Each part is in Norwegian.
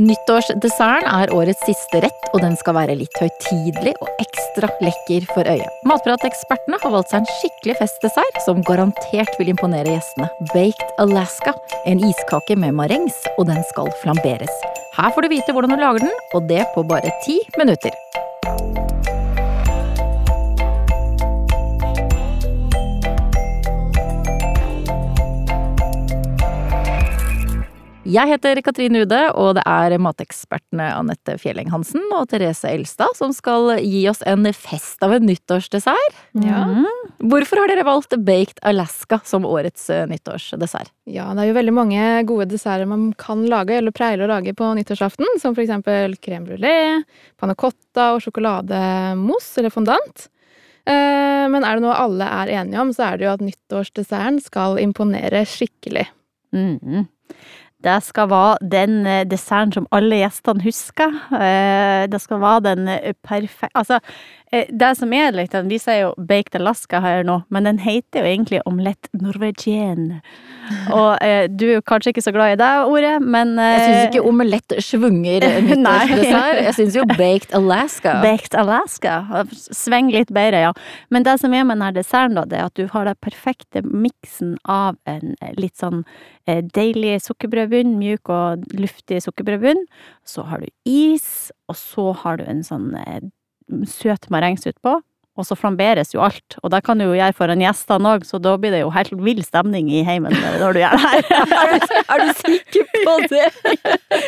Nyttårsdesserten er årets siste rett, og den skal være litt høytidelig og ekstra lekker for øyet. Matpratekspertene har valgt seg en skikkelig festdessert som garantert vil imponere gjestene. Baked Alaska. En iskake med marengs, og den skal flamberes. Her får du vite hvordan du lager den, og det på bare ti minutter. Jeg heter Katrine Ude, og det er matekspertene Anette Fjelleng Hansen og Therese Elstad som skal gi oss en fest av en nyttårsdessert. Ja. Hvorfor har dere valgt Baked Alaska som årets eh, nyttårsdessert? ja, det er jo veldig mange gode desserter man kan lage, eller pleier å lage på nyttårsaften, som for eksempel crème brulé, panna cotta og sjokolademousse eller fondant. Eh, Men er det noe alle er enige om, så er det jo at nyttårsdesserten skal imponere skikkelig. Mhm. Det skal være den eh, desserten som alle gjestene husker. Eh, Det skal være den perfekte Altså, eh, det som er litt Vi sier jo baked Alaska her nå, men den heter jo egentlig omelette norvegien. Og eh, du er jo kanskje ikke så glad i det ordet, men Jeg syns ikke eh, omelett svunger nyttårsdessert. Jeg syns jo Baked Alaska. Baked Alaska. Sveng litt bedre, ja. Men det som er med denne desserten, da, det er at du har den perfekte miksen av en litt sånn deilig deilig sukkerbrødbunn, mjuk og luftig sukkerbrødbunn. Så har du is, og så har du en sånn eh, søt marengs utpå. Og så flamberes jo alt, og det kan du jo gjøre foran gjestene òg, så da blir det jo helt vill stemning i heimen når du gjør det her. Er du, er du sikker på det?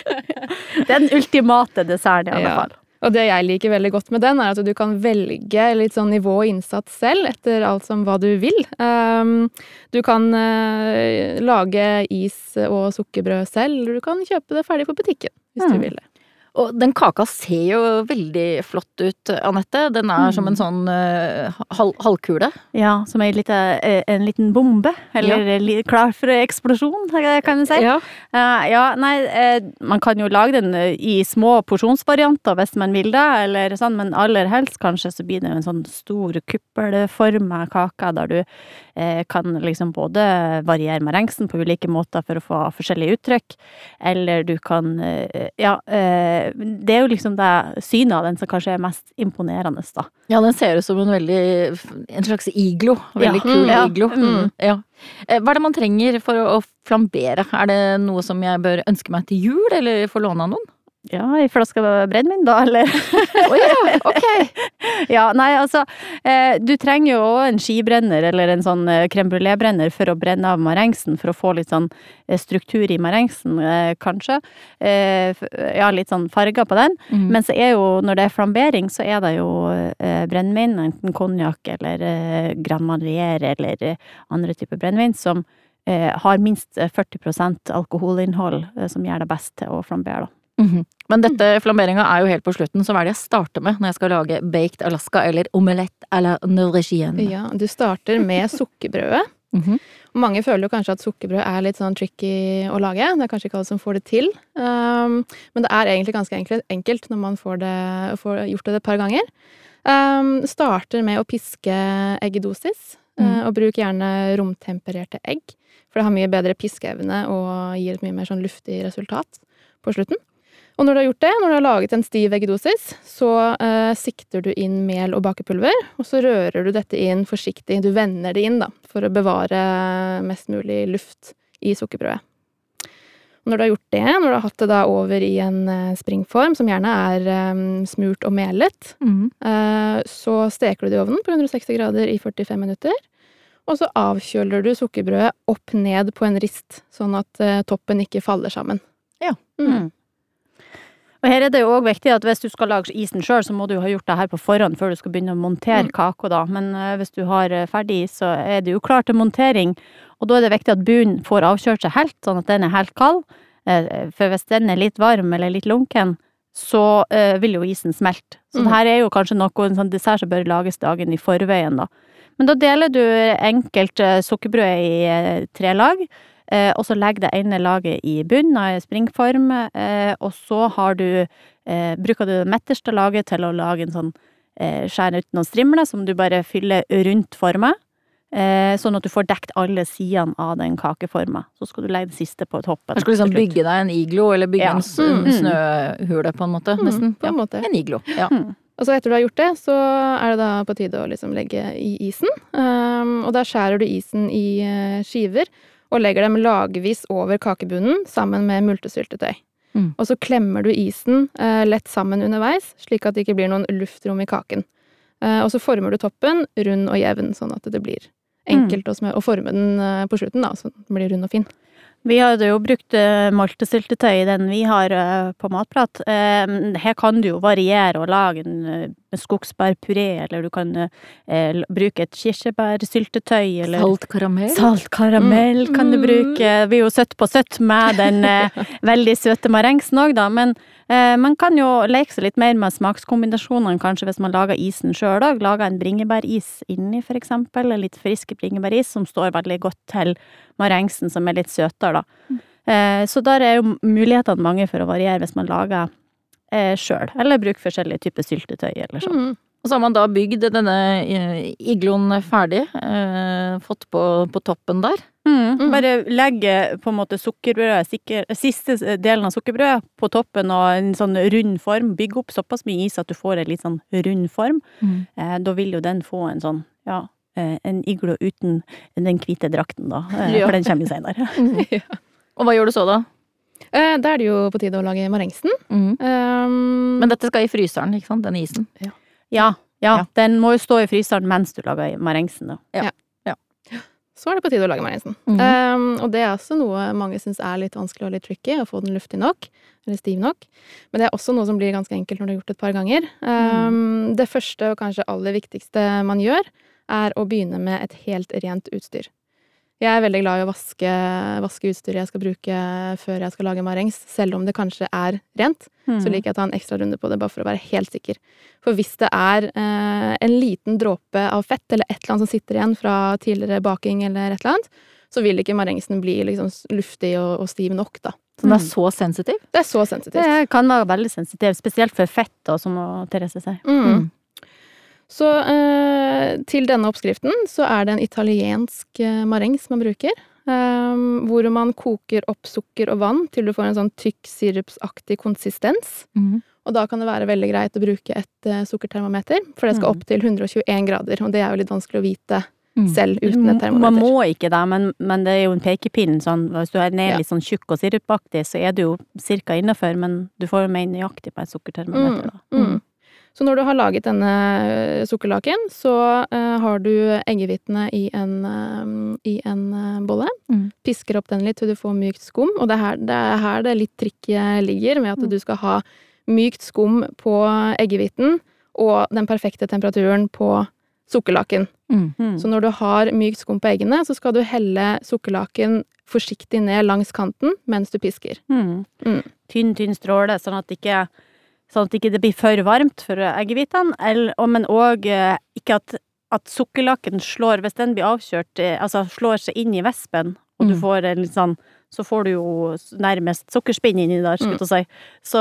Den ultimate desserten, i alle Ja. Og det jeg liker veldig godt med den, er at du kan velge litt sånn nivå og innsats selv, etter alt som hva du vil. Um, du kan eh, lage is og sukkerbrød selv, eller du kan kjøpe det ferdig på butikken, hvis Mm. du vil det. Og den kaka ser jo veldig flott ut, Anette. Den er som en sånn uh, hal halvkule. Ja, som ei lite, eh, en liten bombe, eller ja. klar for eksplosjon, kan vi si. Ja. Uh, ja, nei, uh, man kan jo lage den i små porsjonsvarianter hvis man vil det, eller sånn, men aller helst kanskje så blir det en sånn stor kuppelforma kake der du kan liksom både variere marengsen på ulike måter for å få forskjellige uttrykk, eller du kan Ja, det er jo liksom det synet av den som kanskje er mest imponerende, da. Ja, den ser ut som en veldig En slags iglo. Veldig Ja. kul Mm, ja. iglo. Mm. Ja. Eh, Hva er det man trenger for å flambere? Er det noe som jeg bør ønske meg til jul, eller få låne av noen? Ja, ei flaske brennevin, da, eller? Å ja, ok! Ja, nei, altså, eh, du trenger jo en skibrenner eller en sånn eh, crème brulé-brenner for å brenne av marengsen, for å få litt sånn eh, struktur i marengsen, eh, kanskje. Eh, ja, litt sånn farger på den. Mm. Men så er jo, når det er flambering, så er det jo eh, brennevin, enten konjakk eller eh, Grand Marier eller andre typer brennevin, som eh, har minst eh, 40 alkoholinnhold, som gjør det best til å flambere, da. Mhm. Men dette flamberinga er jo helt på slutten, så hva er det jeg starter med når jeg skal lage baked Alaska eller omelette à la norwegienne? Ja, du starter med sukkerbrødet. Mm -hmm. Mange føler jo kanskje at sukkerbrød er litt sånn tricky å lage. Det er kanskje ikke alle som får det til. Um, men det er egentlig ganske enkelt, når man får, det, får gjort det et par ganger. Um, starter med å piske eggedosis, Mm. og bruk gjerne romtempererte egg. For det har mye bedre piskeevne og gir et mye mer sånn luftig resultat på slutten. Og når du har gjort det, når du har laget en stiv eggedosis, så eh, sikter du inn mel og bakepulver, og så rører du dette inn forsiktig. Du vender det inn, da, for å bevare mest mulig luft i sukkerbrødet. Når du har gjort det, når du har hatt det da over i en eh, springform, som gjerne er eh, smurt og melet, mm. eh, så steker du det i ovnen på 160 grader i 45 minutter. Og så avkjøler du sukkerbrødet opp ned på en rist, sånn at eh, toppen ikke faller sammen. Ja. Mm. Og her er det jo òg viktig at hvis du skal lage isen sjøl, så må du jo ha gjort det her på forhånd før du skal begynne å montere Mm. kaka, da. Men eh, hvis du har eh, ferdig is, så er det jo klar til montering. Og da er det viktig at bunnen får avkjørt seg helt, sånn at den er helt kald. Eh, For hvis den er litt varm eller litt lunken, så vil jo isen smelte. Så Mm. det her er jo kanskje noe, en sånn dessert som bør lages dagen i forveien, da. Men da deler du enkelt sukkerbrød i tre lag. Eh, og så legg det ene laget i bunnen av en springform, eh, og så har du eh, Bruker du det midterste laget til å lage en sånn eh, skjære ut noen strimler som du bare fyller rundt forma. Eh, sånn at du får dekt alle sidene av den kakeforma. Så skal du legge det siste på toppen. Du skal liksom bygge deg en iglo, eller bygge Ja. en Mm. snøhule, på en måte. Mm, Nesten. på en Ja. måte. En iglo. Ja. Mm. Og så etter du har gjort det, så er det da på tide å liksom legge i isen. Um, og da skjærer du isen i skiver og legger dem lagvis over kakebunnen sammen med multesyltetøy. Mm. Og så klemmer du isen eh, lett sammen underveis, slik at det ikke blir noen luftrom i kaken. Eh, og så former du toppen rund og jevn, sånn at det blir enkelt å, smø- å forme den eh, på slutten, da, så den blir rund og fin. Vi hadde jo brukt uh, maltesyltetøy i den vi har eh, på Matprat. Eh, her kan du jo variere og lage en skogsbærpuré, eller du kan eh, bruke et kirsebærsyltetøy, eller Salt karamell. Salt karamell kan du Mm. bruke. Vi er jo søtt på søtt med den eh, veldig søte marengsen òg, da. Men eh, man kan jo leke seg litt mer med smakskombinasjonene, kanskje hvis man lager isen sjøl òg. Lager en bringebæris inni, for eksempel. en litt frisk bringebæris som står veldig godt til marengsen, som er litt søtere, da. Eh, så der er jo mulighetene mange for å variere hvis man lager eh, sjøl. Eller bruker forskjellige typer syltetøy eller sånn. Mm. Og så har man da bygd denne eh, igloen ferdig, eh, fått på, på toppen der. Mm. Mm. Bare legge på en måte sukkerbrødet, sikker, siste delen av sukkerbrødet på toppen og en sånn rund form. Bygg opp såpass mye is at du får en litt sånn rund form. Eh, da vil jo den få en sånn, ja, eh, en iglo uten den hvite drakten, da. Eh, Ja. For den kommer jo senere. ja. Og hva gjør du så da? Eh, da er det jo på tide å lage marengsen. Mm. Um, Men dette skal i fryseren, ikke sant? Den isen. Ja, ja. Ja. Den må jo stå i fryseren mens du lager marengsen, da. Så er det på tide å lage marengsen. Mhm. Um, og det er også noe mange syns er litt vanskelig og litt tricky, å få den luftig nok, eller stiv nok. Men det er også noe som blir ganske enkelt når du har gjort det et par ganger. Um, Det første og kanskje aller viktigste man gjør, er å begynne med et helt rent utstyr. Jeg er veldig glad i å vaske, vaske utstyret jeg skal bruke før jeg skal lage marengs, selv om det kanskje er rent. Så liker jeg å ta en ekstra runde på det, bare for å være helt sikker. For hvis det er eh, en liten dråpe av fett, eller et eller annet som sitter igjen fra tidligere baking, eller et eller annet, så vil ikke marengsen bli liksom luftig og, og stiv nok, da. Så den er Mm. så sensitiv? Det er så sensitivt. Det kan være veldig sensitiv, spesielt for fett, da, som Therese sier. Mm. Så eh, til denne oppskriften så er det en italiensk mareng marengs man bruker. eh, hvor man koker opp sukker og vann til du får en sånn tykk sirupsaktig konsistens. Mm. Og da kan det være veldig greit å bruke et eh, sukkertermometer, for det skal Mm. opp til 121 grader, og det er jo litt vanskelig å vite Mm. selv uten et termometer. Man må ikke det, men, men det er jo en pekepinn. Sånn, hvis du er ned litt sånn tjukk og sirupaktig, så er du jo cirka innafor, men du får jo mer nøyaktig på et sukkertermometer, da. Mm. Så når du har laget denne eh, sukkerlaken, så uh, har du eggehvitene i en, um, i en uh, bolle. Mm. Pisker opp den litt til du får mykt skum, og det er her det, er her det litt trikket ligger, med at Mm. du skal ha mykt skum på eggehviten og den perfekte temperaturen på sukkerlaken. Mm. Mm. Så når du har mykt skum på eggene, så skal du helle sukkerlaken forsiktig ned langs kanten mens du pisker. Mm. Mm. Tynn, tynn stråle, sånn at, det ikke, sånn at det ikke blir for varmt for eggehvitene, men òg ikke at, at sukkerlaken slår, hvis den blir avkjørt, eh, altså slår seg inn i vespen, og du Mm. får en litt sånn så får du jo nærmest sukkerspinn inni der, skulle jeg til si. Så,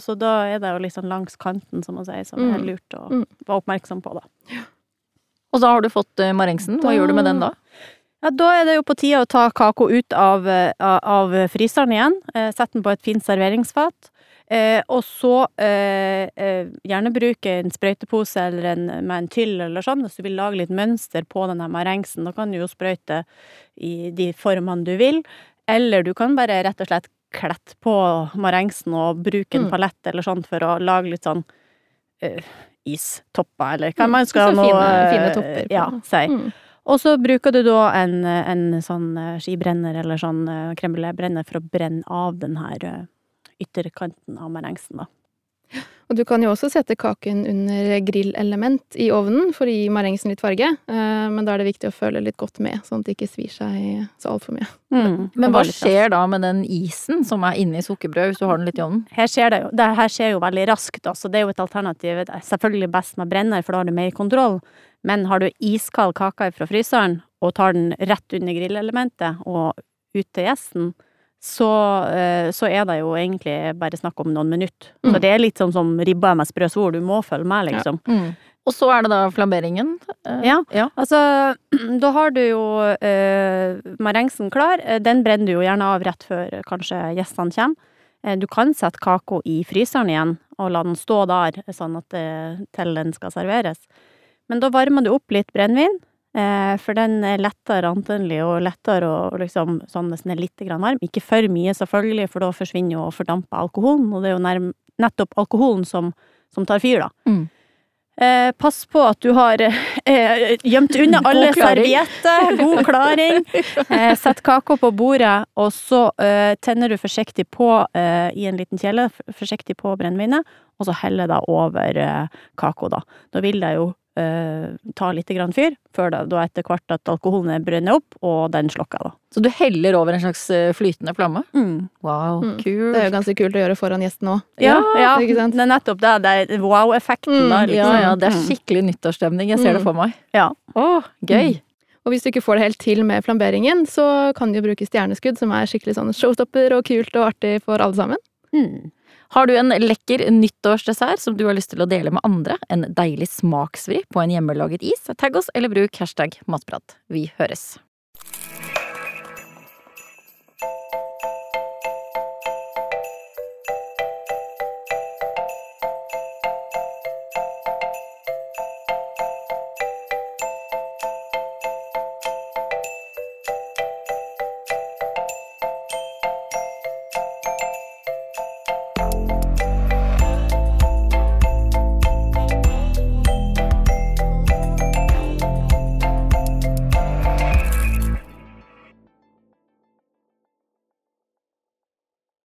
så da er det jo sånn langs kanten, som man sier, som er Mm. lurt å Mm. være oppmerksom på, da. Og da har du fått eh, marengsen. Hva Da- gjør du med den da? Ja, da er det jo på tide å ta kako ut av, eh, av, av fryseren igjen. Eh, Sette den på et fint serveringsfat. Eh, og så eh, eh, gjerne bruke en sprøytepose eller en, med en tyll eller sånn, hvis du vil lage litt mønster på denne marengsen. Da kan du jo sprøyte i de formene du vil. Eller du kan bare rett og slett klette på marengsen og bruke en Mm. palett eller sånn for å lage litt sånn eh, istopper, eller hva Mm, man skal nå fine- eh, fine. Ja, si. Mm. Og så bruker du da en, en sånn eh, skibrenner eller sånn crème brûlée-brenner for å brenne av den her ytterkanten av marengsen, da. Og du kan jo også sette kaken under grillelement i ovnen for å gi marengsen litt farge, eh, men da er det viktig å føle litt godt med, sånn at det ikke svir seg så altfor mye. Mm. Men hva skjer da med den isen som er inni sukkerbrød, hvis du har den litt i ovnen? Her skjer det jo, det her skjer jo veldig raskt, da, så det er jo et alternativ. Det er selvfølgelig best med brenner, for da har du mer kontroll. Men har du iskald kake fra fryseren, og tar den rett under grillelementet og ut til gjesten, så, eh, så er det jo egentlig bare snakk om noen minutter. Så Mm. det er litt sånn som ribba med sprø svor, du må følge med, liksom. Mm. Og så er det da flamberingen. Eh, Ja. ja. Altså, da har du jo eh, marengsen klar. Eh, Den brenner du jo gjerne av rett før kanskje gjestene kommer. Eh, du kan sette kako i fryseren igjen og la den stå der, sånn at det, til den skal serveres. Men da varmer du opp litt brennevin, for den er lettere antennelig og lettere å liksom, sånn hvis den er litt grann varm. Ikke for mye, selvfølgelig, for da forsvinner jo og fordamper alkoholen, og det er jo nærm nettopp alkoholen som, som tar fyr, da. Mm. Eh, pass på at du har eh, gjemt unna alle servietter, god klaring. Eh, sett kaka på bordet, og så eh, tenner du forsiktig på eh, i en liten kjele, forsiktig på brennevinet, og så heller det over eh, kaka, da. Da vil det jo eh, ta litt grann fyr, før det da etter hvert at alkoholen er brenner opp, og den slokker, da. Så du heller over en slags eh, flytende flamme? Mm. Wow, Mm. kult. Det er jo ganske kult å gjøre foran gjesten òg. Ja, ja, ikke sant? det er nettopp det. Det er wow-effekten Mm, der, Ja, liksom. ja, det er Mm. skikkelig nyttårsstemning. Jeg ser det Mm. for meg. Ja. Å, gøy. Og hvis du ikke får det helt til med flamberingen, så kan du jo bruke stjerneskudd, som er skikkelig sånn showstopper og kult og artig for alle sammen. Mm. Har du en lekker nyttårsdessert som du har lyst til å dele med andre? En deilig smaksvri på en hjemmelaget is? Tagg oss eller bruk hashtag matprat. Vi høres.